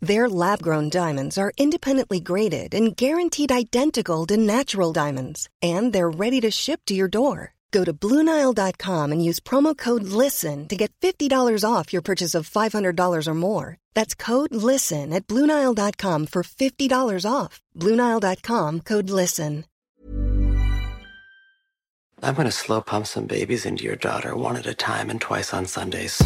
Their lab-grown diamonds are independently graded and guaranteed identical to natural diamonds, and they're ready to ship to your door. Go to BlueNile.com and use promo code LISTEN to get $50 off your purchase of $500 or more. That's code LISTEN at BlueNile.com for $50 off. BlueNile.com code LISTEN. I'm going to slow pump some babies into your daughter one at a time and twice on Sundays.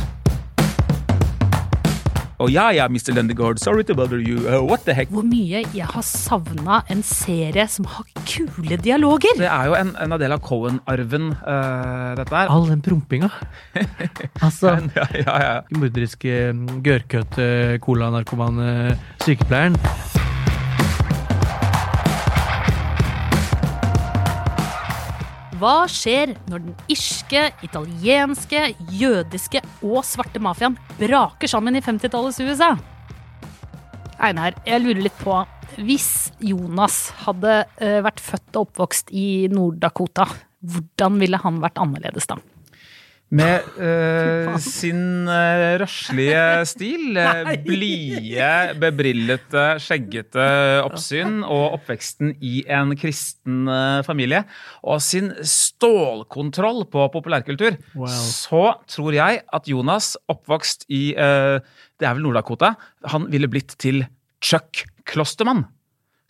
Og ja, ja, Mr. Lendegaard, sorry to bother you. Uh, what the heck? Hvor mye jeg har savna en serie som har kule dialoger! Det er jo en, en del av Cohen-arven, uh, dette her. All den prompinga. altså, Ja, ja, ja. morderiske, gørrkøtte, colanarkomane sykepleieren. Hva skjer når den irske, italienske, jødiske og svarte mafiaen braker sammen i 50-tallets USA? Einar, jeg lurer litt på Hvis Jonas hadde eh, vært født og oppvokst i Nord-Dakota, hvordan ville han vært annerledes da? Med uh, sin uh, røslige stil, uh, blide, bebrillete, skjeggete oppsyn og oppveksten i en kristen uh, familie, og sin stålkontroll på populærkultur, Wow. så tror jeg at Jonas, oppvokst i eh, det er vel Nord-Dakota, han ville blitt til Chuck Klostermann.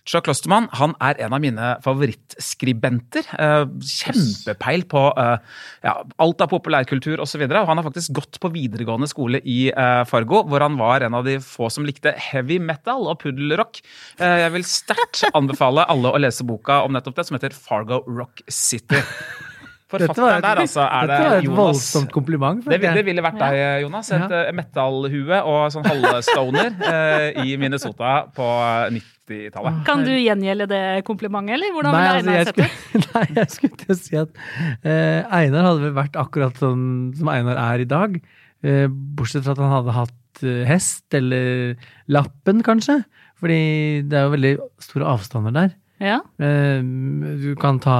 Chuck Klostermann han er en av mine favorittskribenter. Eh, kjempepeil på eh, ja, alt av populærkultur osv. Han har faktisk gått på videregående skole i eh, Fargo, hvor han var en av de få som likte heavy metal og puddelrock. Eh, jeg vil sterkt anbefale alle å lese boka om nettopp det, som heter Fargo Rock City. Dette var Forfatteren et, der, altså, er dette var et Jonas voldsomt kompliment. det, det ville vært deg, Jonas. Et Ja. metallhue og sånn halvstoner eh, i Minnesota på 90-tallet. Kan du gjengjelde det komplimentet, eller hvordan Nei, ville altså, Einar sett det? nei, jeg skulle til å si at eh, Einar hadde vel vært akkurat sånn som Einar er i dag. Eh, bortsett fra at han hadde hatt eh, hest, eller lappen, kanskje. Fordi det er jo veldig store avstander der. Ja. Eh, du kan ta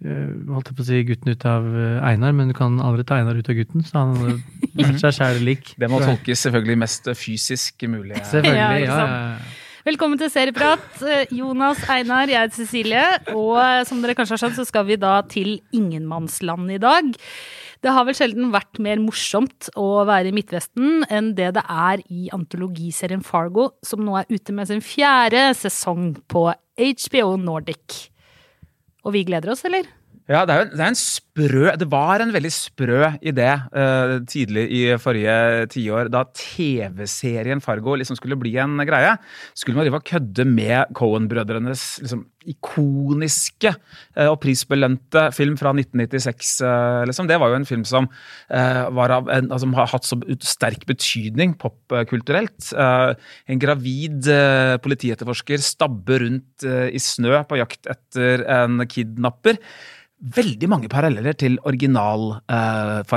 holdt jeg på å si gutten ut av Einar, men du kan aldri ta Einar ut av gutten. Så han hadde vært seg sjæl lik. Det må tolkes selvfølgelig mest fysisk mulig. Selvfølgelig. ja, ja. Velkommen til Serieprat. Eh, Jonas, Einar, jeg heter Cecilie. Og som dere kanskje har skjønt, så skal vi da til ingenmannsland i dag. Det har vel sjelden vært mer morsomt å være i Midtvesten enn det det er i antologiserien Fargo, som nå er ute med sin fjerde sesong på HBO Nordic. Og vi gleder oss, eller? Ja, det er jo det er en sprø Det var en veldig sprø idé uh, tidlig i forrige tiår, da TV-serien Fargo liksom skulle bli en greie. Skulle man drive og kødde med Cohen-brødrenes liksom, ikoniske uh, og prisbelønte film fra 1996, uh, liksom. Det var jo en film som, eh, av en, altså, har hatt så sterk betydning popkulturelt. Eh, en gravid eh, politietterforsker stabber rundt eh, i snø på jakt etter en kidnapper veldig mange paralleller til original eh.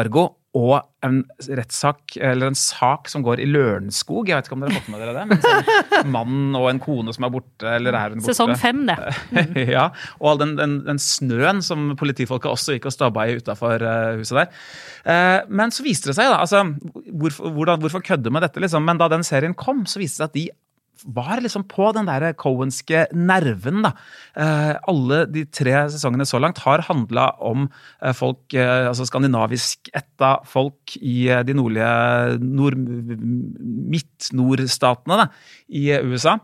Og en rettssak, eller en sak som går i Lørenskog. Jeg vet ikke om dere har fått med dere det? Men En mann og en kone som er borte, eller er hun borte? Sesong fem, det. ja, og all den, den, den snøen som politifolket også gikk og stabba i utafor huset der. Eh, men så viste det seg, da altså, hvorfor, hvordan, hvorfor kødde med dette, liksom? Men da den serien kom, så viste det seg at de var liksom på den der Cohenske nerven, da. Eh, alle de tre sesongene så langt har handla om eh, folk, eh, altså skandinavisk etta folk i de nordlige nord, midt-nordstatene i USA.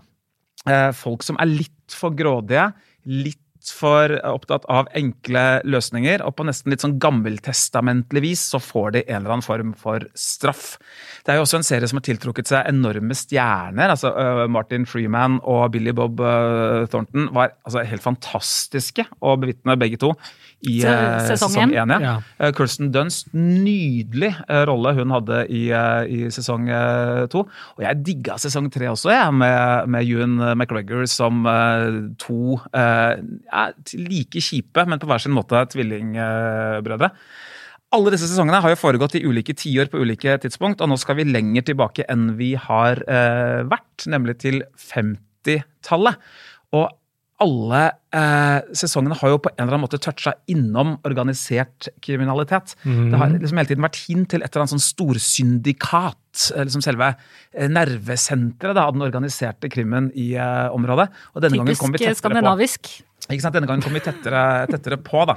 Folk som er litt for grådige, litt altfor opptatt av enkle løsninger, og på nesten litt sånn gammeltestamentlig vis så får de en eller annen form for straff. Det er jo også en serie som har tiltrukket seg enorme stjerner. altså uh, Martin Freeman og Billy Bob uh, Thornton var altså, helt fantastiske å bevitne, begge to i uh, sesong én. Ja. Ja. Uh, Kirsten Dunst, nydelig uh, rolle hun hadde i, uh, i sesong to. Og jeg digga sesong tre også, jeg, med, med Ewan McGregor som uh, to uh, ja, like kjipe, men på hver sin måte tvillingbrødre. Alle disse sesongene har jo foregått i ulike tiår på ulike tidspunkt, og nå skal vi lenger tilbake enn vi har eh, vært, nemlig til 50-tallet. Og alle eh, sesongene har jo på en eller annen måte toucha innom organisert kriminalitet. Det har liksom hele tiden vært hint til et eller annet sånn storsyndikat, eh, liksom selve eh, nervesenteret da, av den organiserte krimmen i eh, området. Og denne gangen kom vi Typisk tettere på. Ikke sant? Denne gangen kom vi tettere, tettere på, da.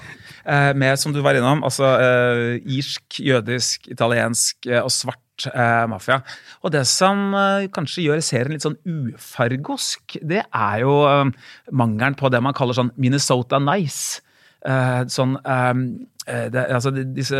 Eh, med, som du var innom, altså eh, irsk, jødisk, italiensk eh, og svart eh, mafia. Og det som eh, kanskje gjør serien litt sånn ufargosk, det er jo eh, mangelen på det man kaller sånn Minnesota nice. Sånn det, Altså disse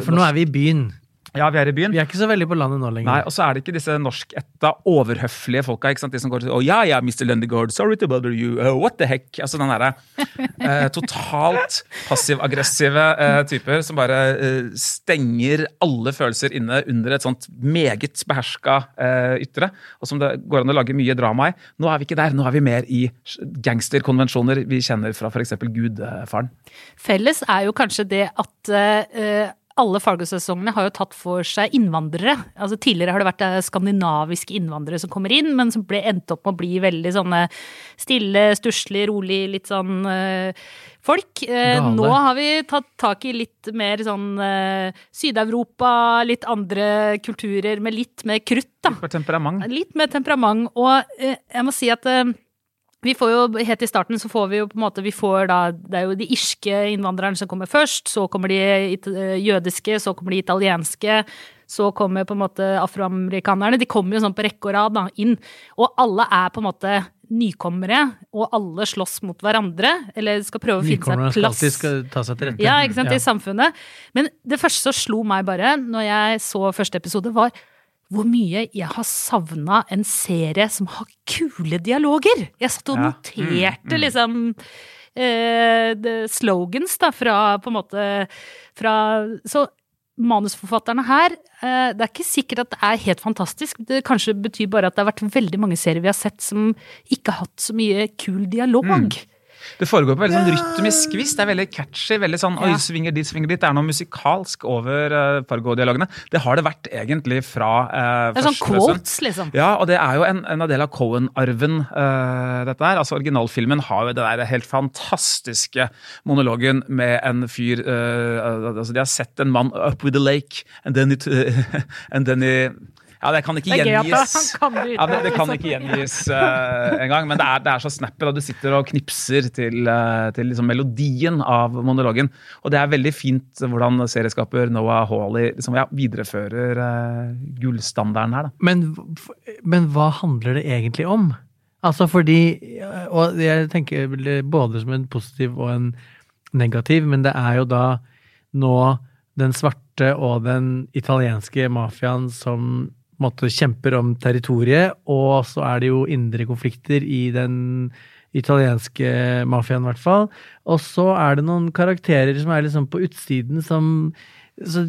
For nå er vi i byen. Ja, vi er i byen. Vi er ikke så veldig på landet nå lenger. Nei, og så er det ikke disse norskætta, overhøflige folka. ikke sant? De som går til Å ja, ja, Mr. Lundegård, sorry to bother you. Oh, what the heck? Altså den derre eh, totalt passiv-aggressive eh, typer som bare eh, stenger alle følelser inne under et sånt meget beherska eh, ytre, og som det går an å lage mye drama i. Nå er vi ikke der. Nå er vi mer i gangsterkonvensjoner vi kjenner fra f.eks. Gudfaren. Felles er jo kanskje det at eh, alle Fargo-sesongene har jo tatt for seg innvandrere. Altså Tidligere har det vært eh, skandinaviske innvandrere som kommer inn, men som ble endt opp med å bli veldig sånne stille, stusslig, rolig, litt sånn øh, folk. Eh, nå har vi tatt tak i litt mer sånn øh, Syd-Europa, litt andre kulturer med litt mer krutt, da. mer temperament. Litt mer temperament. Og øh, jeg må si at vi får jo, Helt i starten så får vi jo på en måte vi får da, Det er jo de irske innvandrerne som kommer først. Så kommer de jødiske, så kommer de italienske. Så kommer på en måte afroamerikanerne. De kommer jo sånn på rekke og rad da, inn. Og alle er på en måte nykommere, og alle slåss mot hverandre. Eller skal prøve å finne seg en plass. Nykommerne skal ta seg til rette. Ja, ikke sant, Ja. i samfunnet. Men det første som slo meg bare, når jeg så første episode, var hvor mye jeg har savna en serie som har kule dialoger. Jeg satt og Ja. noterte liksom eh, slogans da, fra på en måte fra Så manusforfatterne her eh, Det er ikke sikkert at det er helt fantastisk. Det kanskje betyr bare at det har vært veldig mange serier vi har sett som ikke har hatt så mye kul dialog. Det foregår på veldig sånn rytmisk vis. Det er veldig catchy. veldig sånn, oi, svinger dit, svinger dit. Det er noe musikalsk over uh, Fargo-dialogene. Det har det vært egentlig fra uh, Det er sånn quotes, liksom. Ja, og det er jo en, en del av Cohen-arven, uh, dette her. Altså Originalfilmen har jo det der helt fantastiske monologen med en fyr uh, altså De har sett en mann up with the lake, and then it and then he, Ja, det kan ikke gjengis. kan det Ja, det, det kan ikke gjengis uh, engang, men det er, det er så snappy da du sitter og knipser til, uh, til liksom melodien av monologen. Og det er veldig fint hvordan serieskaper Noah Hawley liksom, ja, viderefører uh, gullstandarden her. da. Men, men hva handler det egentlig om? Altså fordi Og jeg tenker både som en positiv og en negativ, men det er jo da nå den svarte og den italienske mafiaen som måte kjemper om territoriet, og så er det jo indre konflikter i den italienske mafiaen, i hvert fall. Og så er det noen karakterer som er liksom på utsiden som så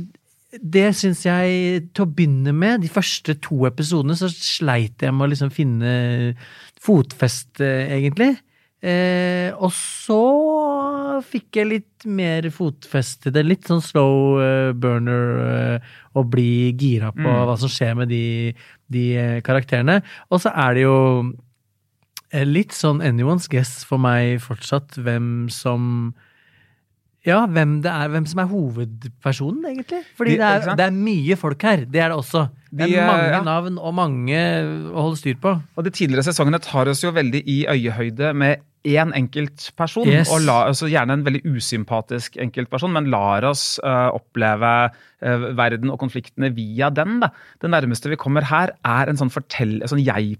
det syns jeg Til å begynne med, de første to episodene, så sleit jeg med å liksom finne fotfeste, egentlig. Eh, og så fikk jeg litt mer fotfeste. Det er litt sånn slow eh, burner eh, å bli gira på Mm. hva som skjer med de, de eh, karakterene. Og så er det jo litt sånn anyone's guess for meg fortsatt hvem som ja, hvem, det er, hvem som er hovedpersonen, egentlig. Fordi De- det, er, det er mye folk her. Det er det også. Det De, er mange ja. navn og mange å holde styr på. Og de tidligere sesongene tar oss jo veldig i øyehøyde med én enkeltperson. Yes. Og la, altså gjerne en veldig usympatisk enkeltperson, men lar oss uh, oppleve uh, verden og konfliktene via den. Da. Det nærmeste vi kommer her, er en sånn, fortell, en sånn jeg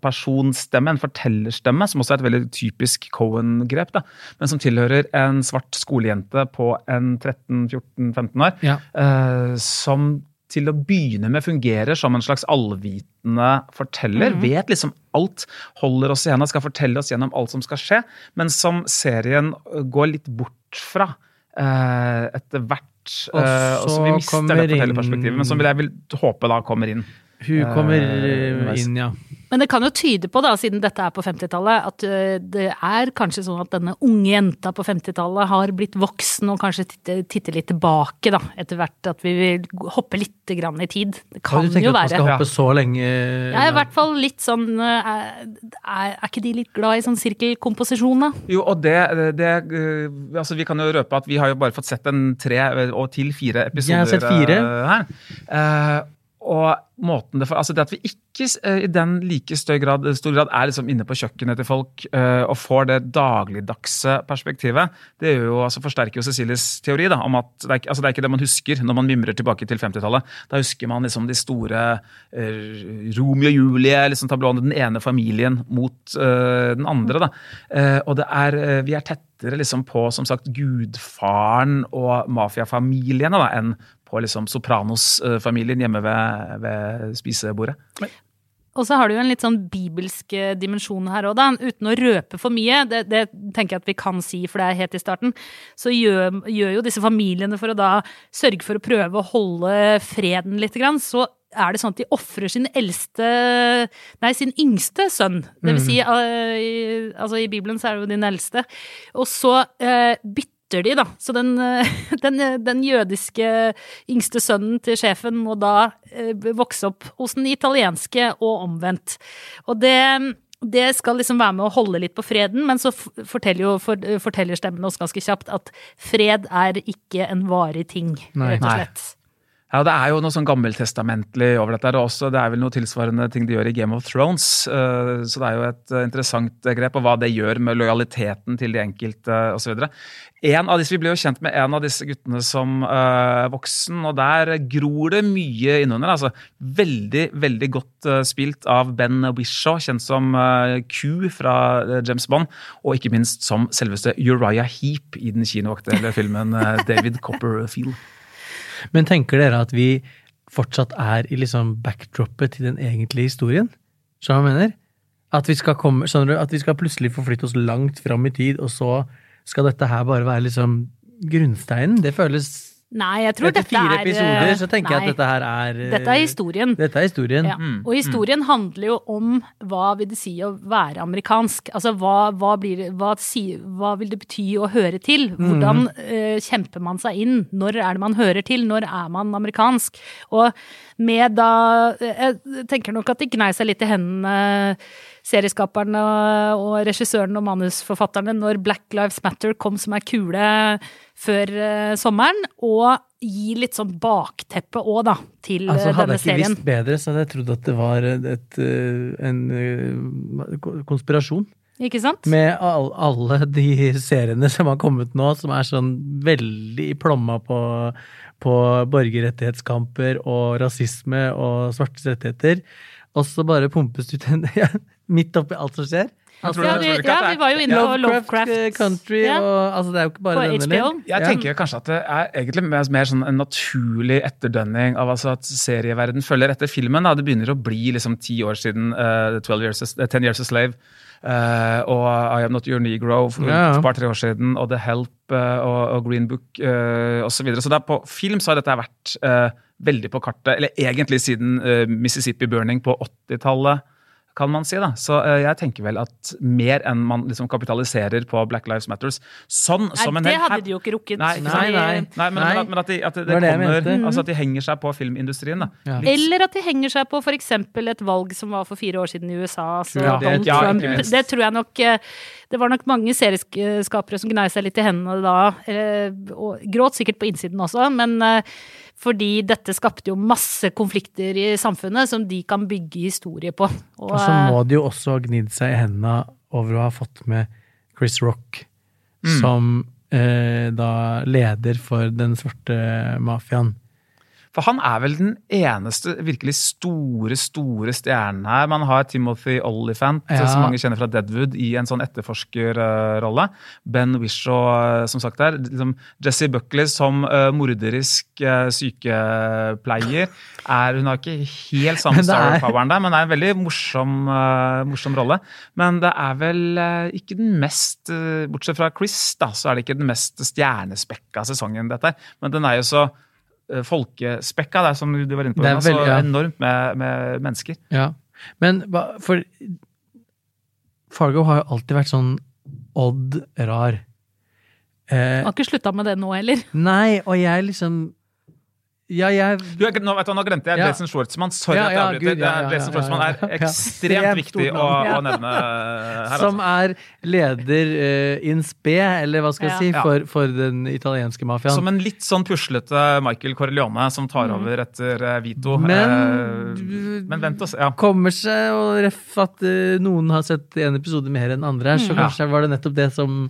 personsstemme, en fortellerstemme, som også er et veldig typisk Cohen-grep, da, men som tilhører en svart skolejente på en 13-14-15 år, Ja. eh, som til å begynne med fungerer som en slags allvitende forteller. Vet liksom alt, holder oss igjen og skal fortelle oss gjennom alt som skal skje, men som serien går litt bort fra eh, etter hvert. Og så, og så vi mister det fortellerperspektivet, men som jeg vil håpe da kommer inn. Hun kommer Eh, eh, inn, ja. Men det kan jo tyde på, da, siden dette er på 50-tallet, at det er kanskje sånn at denne unge jenta på 50-tallet har blitt voksen og kanskje titter, litt tilbake, da, etter hvert. At vi vil hoppe litt grann i tid. Det kan du tenker at man skal hoppe så lenge? Er i hvert fall litt sånn er, er er ikke de litt glad i sånn sirkelkomposisjon, da? Jo, og det, det eh, altså Vi kan jo røpe at vi har jo bare fått sett en tre og til fire episoder Jeg har sett fire. eh, her. Og måten det, for, altså det at vi ikke eh, i den like stor grad, stor grad er liksom inne på kjøkkenet til folk eh, og får det dagligdagse perspektivet, det jo, altså forsterker jo Cecilies teori da, om at det er, altså det er ikke det man husker når man mimrer tilbake til 50-tallet. Da husker man liksom de store eh, Romeo og Julie, liksom tablåene, den ene familien mot uh, den andre. da. Uh, og det er, uh, vi er tettere liksom på som sagt gudfaren og mafiafamiliene da, enn på liksom Sopranos-familien hjemme ved, ved spisebordet. Og så har du jo en litt sånn bibelsk eh, dimensjon her òg, da. Uten å røpe for mye, det, det tenker jeg at vi kan si, for det er helt i starten, så gjør, gjør jo disse familiene for å da sørge for å prøve å holde freden litt, grann, så er det sånn at de ofrer sin eldste Nei, sin yngste sønn. Det vil si, eh, altså i Bibelen så er det jo din eldste. Og så eh, bytter de, da. Så den, eh, den, den jødiske yngste sønnen til sjefen må da eh, vokse opp hos den italienske, og omvendt. Og det det skal liksom være med å holde litt på freden, men så forteller jo for, forteller stemmen oss ganske kjapt at fred er ikke en varig ting, rett og Nei. Ja, Det er jo noe sånn gammeltestamentlig over dette. også. Det er vel noe tilsvarende ting de gjør i Game of Thrones. eh, Så det er jo et eh, interessant eh, grep, og hva det gjør med lojaliteten til de enkelte osv. En av disse, Vi ble jo kjent med en av disse guttene som voksen, og der gror det mye innunder. altså Veldig veldig godt spilt av Ben Wishaw, kjent som Q fra James Bond, og ikke minst som selveste Uriah Heap i den kinovaktuelle filmen David Copperfield. Men tenker dere at vi fortsatt er i liksom backdroppet til den egentlige historien? Skjønner jeg mener? At vi skal komme, skjønner du, at vi skal plutselig forflytte oss langt fram i tid, og så skal dette her bare være liksom grunnsteinen? Det føles Nei, jeg tror Etter dette fire er episoder eh, så tenker jeg at dette her er eh, Dette er historien. Dette er historien. Ja. Og historien handler jo om hva vil det si å være amerikansk. Altså hva, hva, blir, hva, hva vil det bety å høre til? Hvordan uh, kjemper man seg inn? Når er det man hører til? Når er man amerikansk? Og med da Jeg tenker nok at de gnei seg litt i hendene, serieskaperne og regissøren og manusforfatterne, når Black Lives Matter kom som ei kule før eh, sommeren, og gi litt sånn bakteppe òg, da, til denne serien. hadde jeg ikke visst bedre, så hadde jeg trodd at det var et, eh, en eh, konspirasjon. Ikke sant? Med all, alle de seriene som har kommet nå, som er sånn veldig i plomma på, på borgerrettighetskamper og rasisme og svartes rettigheter, og så bare pumpes det ut en ja, Midt oppi alt som skjer. Altså, Ja, vi, ja, vi var jo inne på Lovecraft, Lovecraft. eh, Country Ja. og altså, Det er jo ikke bare På denne, HBO. eller? Jeg Ja. tenker kanskje at det er egentlig mer, mer sånn en naturlig etterdønning av altså at serieverden følger etter filmen. Da. Det begynner å bli liksom ti år siden uh, 12 years, a- 10 Years a Slave Uh, og I Am Not Your Negro for Ja. et par-tre år siden, og The Help eh, og, og Green Book uh, osv. Så, videre. så det er på film så har dette vært eh, veldig på kartet, eller egentlig siden eh, Mississippi Burning på 80-tallet kan man si. da. Så uh, jeg tenker vel at mer enn man liksom kapitaliserer på Black Lives Matters sånn som Nei, en det hel hadde de jo ikke rukket. Nei, Nei, nei. Nei, men, Nei. men at, men at, de, at det, Det det kommer, mente. altså at de henger seg på filmindustrien. da. Ja. Eller at de henger seg på f.eks. et valg som var for fire år siden i USA. Så Ja, Donald det- ja, Trump. Det tror jeg nok eh, Det var nok mange serieskapere som gnei seg litt i hendene da. eh, Og gråt sikkert på innsiden også, men fordi dette skapte jo masse konflikter i samfunnet som de kan bygge historie på. Og, Og så eh, må de jo også ha gnidd seg i hendene over å ha fått med Chris Rock som eh, da leder for den svarte mafiaen. For han er vel den eneste virkelig store, store stjernen her. Man har Timothy Olyphant, Ja. som mange kjenner fra Deadwood, i en sånn etterforskerrolle. Ben Wishaw, som sagt der. Liksom Jesse Buckley som uh, morderisk uh, sykepleier. Er, hun har ikke helt samme er- star-poweren der, men det er en veldig morsom, uh, morsom rolle. Men det er vel eh, ikke den mest eh, Bortsett fra Chris, da, så er det ikke den mest stjernespekka sesongen, dette. Men den er jo så eh, folkespekka, det er som du var inne på. Det er veldig- ja. enormt med, med mennesker. Ja. Men for Fargo har jo alltid vært sånn odd rar. Eh, Har ikke slutta med det nå heller. nei, og jeg liksom Ja, jeg Du, jeg, nå, vet du, nå glemte jeg Ja. Jason Schwartzman. Sorry Ja, at jeg avbryter. Ja, ja, Det Jason ja, Schwartzman ja, er ekstremt viktig å, å nevne her. Som Altså. er leder uh, in spe, eller hva skal jeg si, for, for den italienske mafiaen. Som en litt sånn puslete Michael Corleone som tar over etter uh, Vito. Mm. Men- uh, men vent og se. Ja. kommer seg, og ref at noen har sett en episode mer enn andre her, så Ja. kanskje var det nettopp det som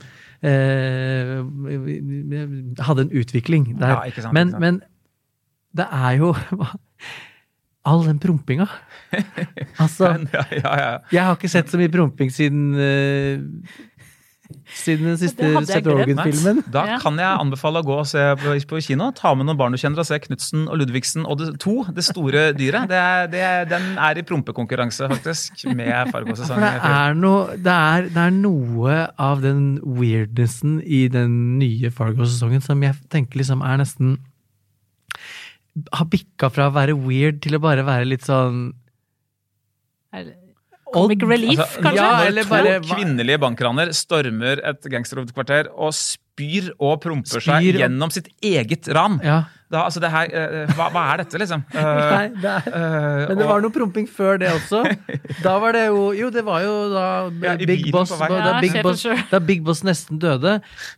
hadde en utvikling der. Ja, ikke sant, men, ikke sant. men det er jo all den prompinga. Altså, Ja, ja, ja. jeg har ikke sett så mye promping siden eh, siden den siste Seth glemt. Rogen-filmen. Da kan jeg anbefale å gå og se på, på kino. Ta med noen barn du kjenner og se Knutsen og Ludvigsen og det, to, Det store dyret. Det er, det den er i prompekonkurranse, faktisk, med Fargo-sesongen. Det det er noe av den weirdnessen i den nye Fargo-sesongen som jeg tenker liksom er nesten Har bikka fra å være weird til å bare være litt sånn Comic relief, Altså, kanskje? Ja, eller to bare- kvinnelige bankraner stormer et gangsterhovedkvarter og spyr og promper seg Spyr og- gjennom sitt eget ran. Ja. Da, altså det her, uh, hva, hva er dette, liksom? Uh, Nei, det er, uh, men det og- var noe promping før det også. Da var det jo Jo, det var jo da Ja, Big Boss, da, da, Ja, Big Boss, da Big Boss nesten døde.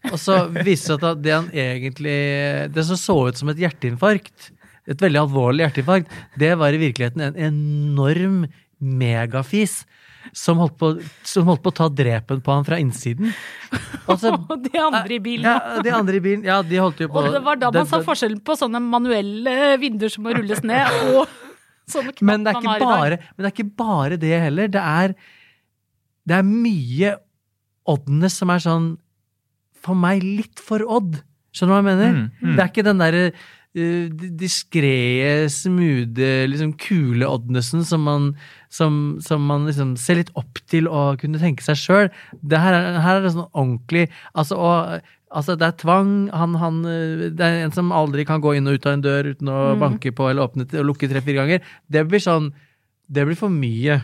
Og så viste det seg at det han egentlig Det som så ut som et hjerteinfarkt, et veldig alvorlig hjerteinfarkt, det var i virkeligheten en enorm megafis. Som holdt, på, som holdt på å ta drepen på han fra innsiden. Altså, Og de andre i bilen. ja, de andre i bilen, ja, de holdt jo på Og det var da man sa forskjellen på sånne manuelle vinduer som må rulles ned, og sånne knapp Men det, er man ikke har i dag. bare, men det er ikke bare det heller. Det er, det er mye oddene som er sånn For meg litt for odd. Skjønner du hva jeg mener? Mm, mm. Det er ikke den derre uh, diskré, smoothe, liksom kule oddnessen som man, som, som man liksom ser litt opp til å kunne tenke seg sjøl. Her, er- her er det sånn ordentlig Altså, og, altså det er tvang. Han, han, uh, det er en som aldri kan gå inn og ut av en dør uten å banke på eller åpne og lukke tre-fire ganger. Det blir sånn Det blir for mye.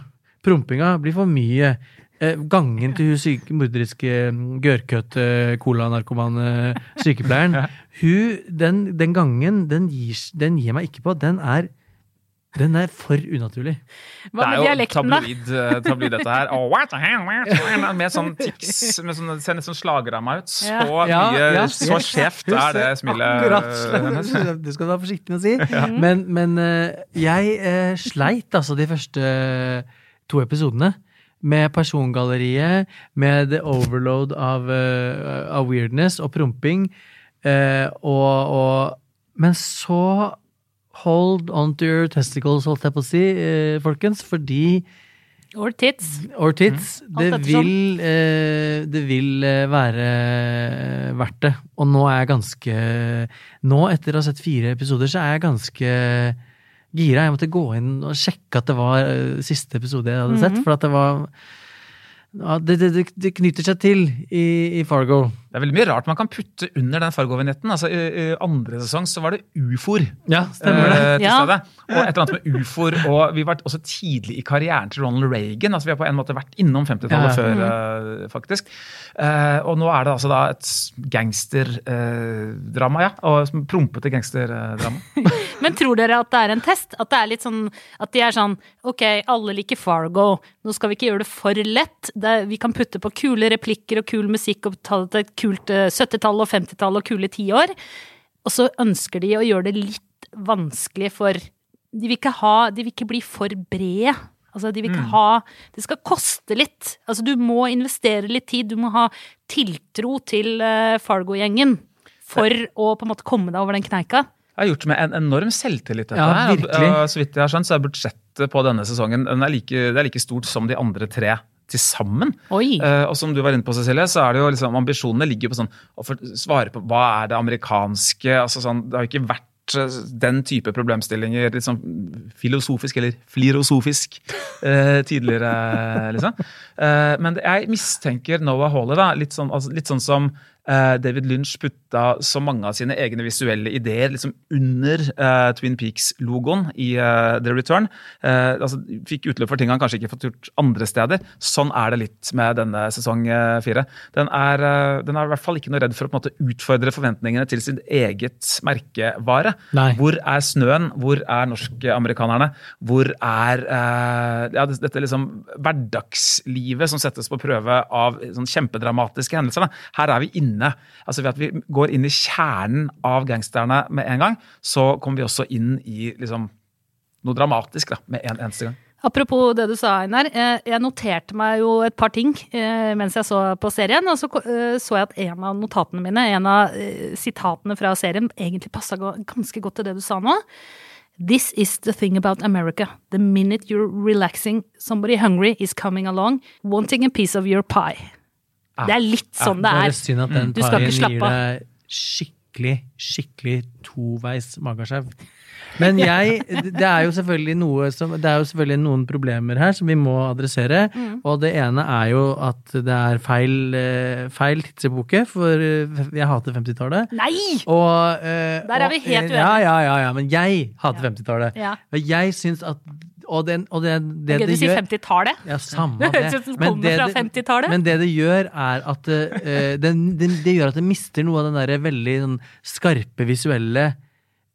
Prompinga blir for mye. Eh, gangen til hun syke, morderiske, mm, gørrkøtte, colanarkomane sykepleieren hun, den, den gangen, den gir, den gir meg ikke på. Den er, den er for unaturlig. Hva med det er jo tabloid, eh, tabloid dette her. Oh, what the hell, what the hell? Med sånn tics med sånn, Det ser nesten slagramma ut. Så Ja, mye, ja, så skjevt er det smilet Akkurat. Det skal du være forsiktig med å si. Men, men eh, jeg eh, sleit altså de første to episodene. Med persongalleriet, med the overload av, uh, av weirdness og promping. Uh, og, og Men så hold on to your testicles, holdt jeg på å si, uh, folkens, fordi Or tits. Or tits. Mm. Det vil, eh, det vil være verdt det. Og nå er jeg ganske Nå, etter å ha sett fire episoder, så er jeg ganske gira. Jeg måtte gå inn og sjekke at det var eh, siste episode jeg hadde sett. For at det var ja, det, det, det knytter seg til i, i Fargo. Det er veldig mye rart man kan putte under den Fargo-vignetten. Altså, I andre sesong så var det ufoer. Ja, stemmer det. eh, Ja. Og et eller annet med ufoer. Og vi var også tidlig i karrieren til Ronald Reagan. altså Vi har på en måte vært innom 50-tallet Ja. før, eh, faktisk. Eh, og nå er det altså da et gangsterdrama, ja. Og som prompete gangsterdrama. Men tror dere at det er en test? At det er litt sånn At de er sånn Ok, alle liker Fargo. Nå skal vi ikke gjøre det for lett. Det, vi kan putte på kule replikker og kul musikk og ta det til et kult eh, 70-tall og 50-tall og kule tiår. Og så ønsker de å gjøre det litt vanskelig for De vil ikke ha De vil ikke bli for brede. Altså, de vil ikke ha Det skal koste litt. Altså, du må investere litt tid. Du må ha tiltro til eh, Fargo-gjengen for å på en måte komme deg over den kneika. Jeg har gjort med en enorm selvtillit. dette Ja, her. Og- og Så vidt jeg har skjønt, så er budsjettet på denne sesongen den er like, det er like stort som de andre tre til sammen. Eh, og som du var inne på, Cecilie, så er det jo liksom ambisjonene ligger på sånn å svare på hva er det amerikanske altså sånn, Det har jo ikke vært eh, den type problemstillinger litt sånn filosofisk eller flirosofisk eh, tidligere, liksom. Eh, men jeg mistenker Noah Hawley, da, litt sånn, altså, litt sånn som David Lynch putta så mange av sine egne visuelle ideer liksom under uh, Twin Peaks-logoen i uh, The Return. Uh, altså, fikk utløp for ting han kanskje ikke fått gjort andre steder. Sånn er det litt med denne sesong eh, fire. Den er, eh, den er i hvert fall ikke noe redd for å måte utfordre forventningene til sin eget merkevare. Nei. Hvor er snøen? Hvor er norskamerikanerne? Hvor er eh, ja, dette liksom hverdagslivet som settes på prøve av sånn kjempedramatiske hendelser? Da. Her er vi inne. Altså Ved at vi går inn i kjernen av gangsterne med en gang, så kommer vi også inn i liksom noe dramatisk da, med en eneste gang. Apropos det du sa, Einar. eh, Jeg noterte meg jo et par ting eh, mens jeg så på serien. Og så eh, så jeg at en av notatene mine, en av sitatene fra serien, egentlig passa ganske godt til det du sa nå. This is the thing about America. The minute you're relaxing, somebody hungry is coming along, wanting a piece of your pie. Det er litt sånn det Bare er. synd at den Du skal ikke paien slappe gir av. deg skikkelig, skikkelig toveis magasjau. Men jeg Det er jo selvfølgelig noe som Det er jo selvfølgelig noen problemer her som vi må adressere. Mm. Og det ene er jo at det er feil, eh, feil tidsepoke, for eh, jeg hater 50-tallet. Nei! Og, eh, Der er vi helt Ja, uenige. ja, ja, ja, men jeg hater 50-tallet. Ja. Og jeg syns at Og det, og det, det, Gøy det du sier gjør 50-tallet. ja, samme Det Men kommer det fra 50-tallet. Men det det gjør, er at uh, det, det, det gjør at det mister noe av den der veldig sånn, skarpe visuelle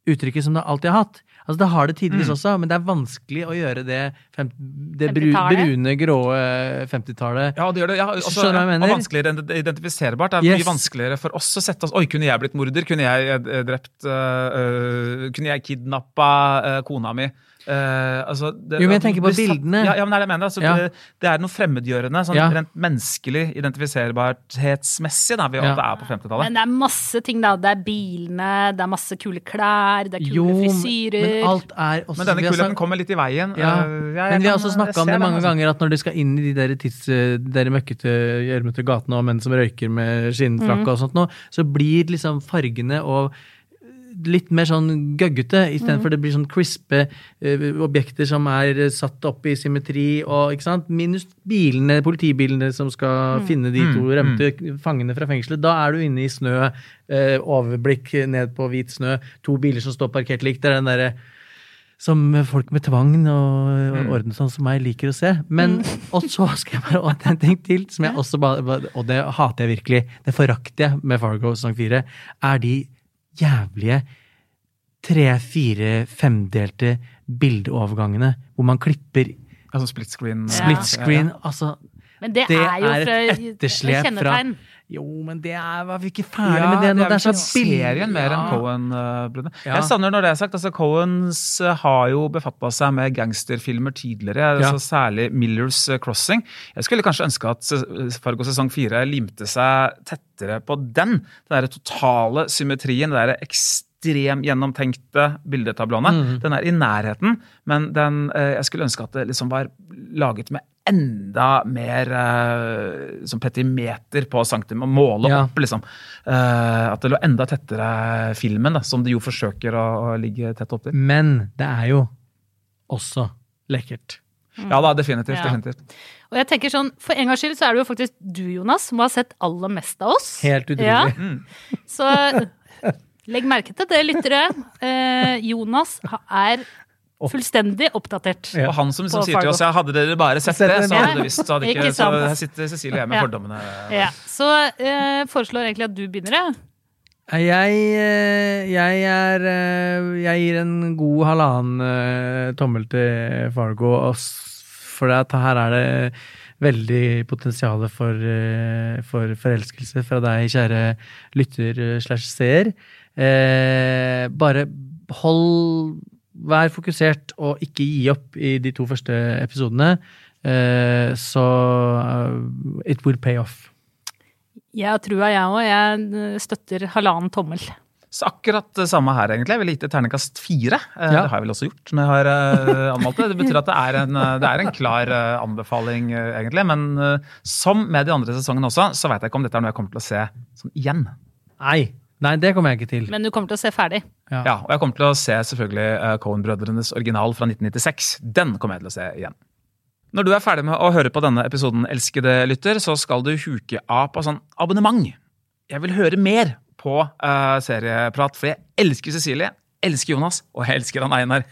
uttrykket som det alltid har hatt. Altså Det har det tidvis Mm. også, men det er vanskelig å gjøre det, fem, det brune, grå 50-tallet. Ja, det gjør det. Ja, også, Skjønner du hva jeg og mener? vanskeligere ident- identifiserbart. Det er Yes. mye vanskeligere for oss å sette oss Oi, kunne jeg blitt morder? Kunne jeg eh, drept øh, Kunne jeg kidnappa øh, kona mi? Uh, altså, det, Jo, men jeg tenker på satt- bildene. Ja, ja, men det er det jeg mener. Altså, Ja. det, det er noe fremmedgjørende, sånn Ja. rent menneskelig identifiserbarhetsmessig, da, ved Ja. at det er på 50-tallet. Men det er masse ting, da. Det er bilene, det er masse kule klær, det er kule Jo, men alt er også Men denne kulheten kommer litt i veien. Ja, Eh, jeg- jeg men vi har også snakka om det mange altså. ganger, at når de skal inn i de der, tids, de der møkkete, gjørmete gatene og menn som røyker med skinnfrakke og sånt nå, så blir liksom fargene og litt mer sånn gøggete, istedenfor det blir sånn crispe eh, objekter som er satt opp i symmetri, og ikke sant, minus bilene, politibilene som skal finne de to rømte fangene fra fengselet. Da er du inne i snø, eh, overblikk ned på hvit snø, to biler som står parkert likt. Det er den derre som folk med tvang og og orden sånn som meg liker å se. Men, Og så skal jeg bare og en ting til, som jeg også bare, og det hater jeg virkelig, det forakter jeg med Fargo sesong fire, er de jævlige tre, fire, femdelte bildeovergangene hvor man klipper Altså split screen. Split screen. Altså, Men det, det er jo er et etterslep fra. Jo, men det er, var vi ikke ferdig Ja, med det nå? Det er det er billig. serien mer enn Ja. Cohen. Uh, Ja. Jeg savner når det er sagt. altså Cohens eh, har jo befatta seg med gangsterfilmer tidligere, altså særlig Millers eh, Crossing. Jeg skulle kanskje ønske at Fargo sesong fire limte seg tettere på den. Den der totale symmetrien, det der ekstremt gjennomtenkte bildetablåene. Mm. Den er i nærheten, men den, eh, jeg skulle ønske at det liksom var laget med enda mer uh, som petimeter på centimeter, å måle Ja. opp, liksom. Uh, at det lå enda tettere filmen, da, som de jo forsøker å, å ligge tett opp til. Men det er jo også lekkert. Ja da, definitivt. Ja. definitivt. Og jeg tenker sånn, For en gangs skyld så er det jo faktisk du, Jonas, som har sett aller mest av oss. Helt utrolig. Ja. Mm. Så legg merke til det, lyttere. Uh, Jonas er fullstendig oppdatert. Ja. Og han som, som sier til oss ja, hadde dere bare sett Sett det, så hadde dere visst. Så, hadde ikke, så her sitter Cecilie hjemme med Ja. fordommene. Ja, Så eh, foreslår egentlig at du begynner, jeg. Jeg, eh, jeg er eh, Jeg gir en god halvannen eh, tommel til Fargo, for at her er det veldig potensial for, eh, for forelskelse fra deg, kjære lytter eh, slash seer. Eh, bare hold Vær fokusert og ikke gi opp i de to første episodene. Eh, så eh, it will pay off. Jeg tror jeg òg. Jeg eh, støtter halvannen tommel. Så akkurat det samme her, egentlig. Jeg ville gitt et terningkast fire. Ja. Det har jeg vel også gjort når jeg har anmeldt det. Det betyr at det er en, det er en klar anbefaling, egentlig. Men som med de andre sesongene også, så veit jeg ikke om dette er noe jeg kommer til å se sånn igjen. Nei. Nei, det kommer jeg ikke til. Men du kommer til å se ferdig. Ja, Og jeg kommer til å se selvfølgelig uh, Cohen-brødrenes original fra 1996. Den kommer jeg til å se igjen. Når du er ferdig med å høre på denne episoden, elskede lytter, så skal du huke av på sånn abonnement. Jeg vil høre mer på uh, serieprat, for jeg elsker Cecilie, elsker Jonas, og jeg elsker han Einar.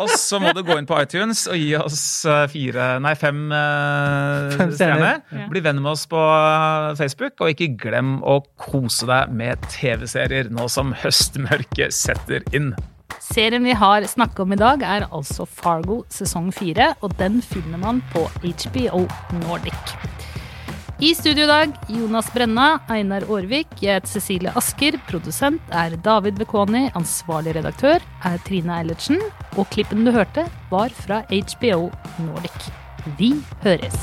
Og så må du gå inn på iTunes og gi oss eh, fire, nei, fem, eh, Fem stjerner. Ja. Bli venn med oss på eh, Facebook, og ikke glem å kose deg med TV-serier nå som høstmørket setter inn. Serien vi har snakket om i dag, er altså Fargo sesong fire, og den finner man på HBO Nordic. I studio i dag Jonas Brenna, Einar Aarvik, jeg heter Cecilie Asker. Produsent er David Bekoni, ansvarlig redaktør er Trine Eilertsen. Og klippen du hørte, var fra HBO Nordic. Vi høres.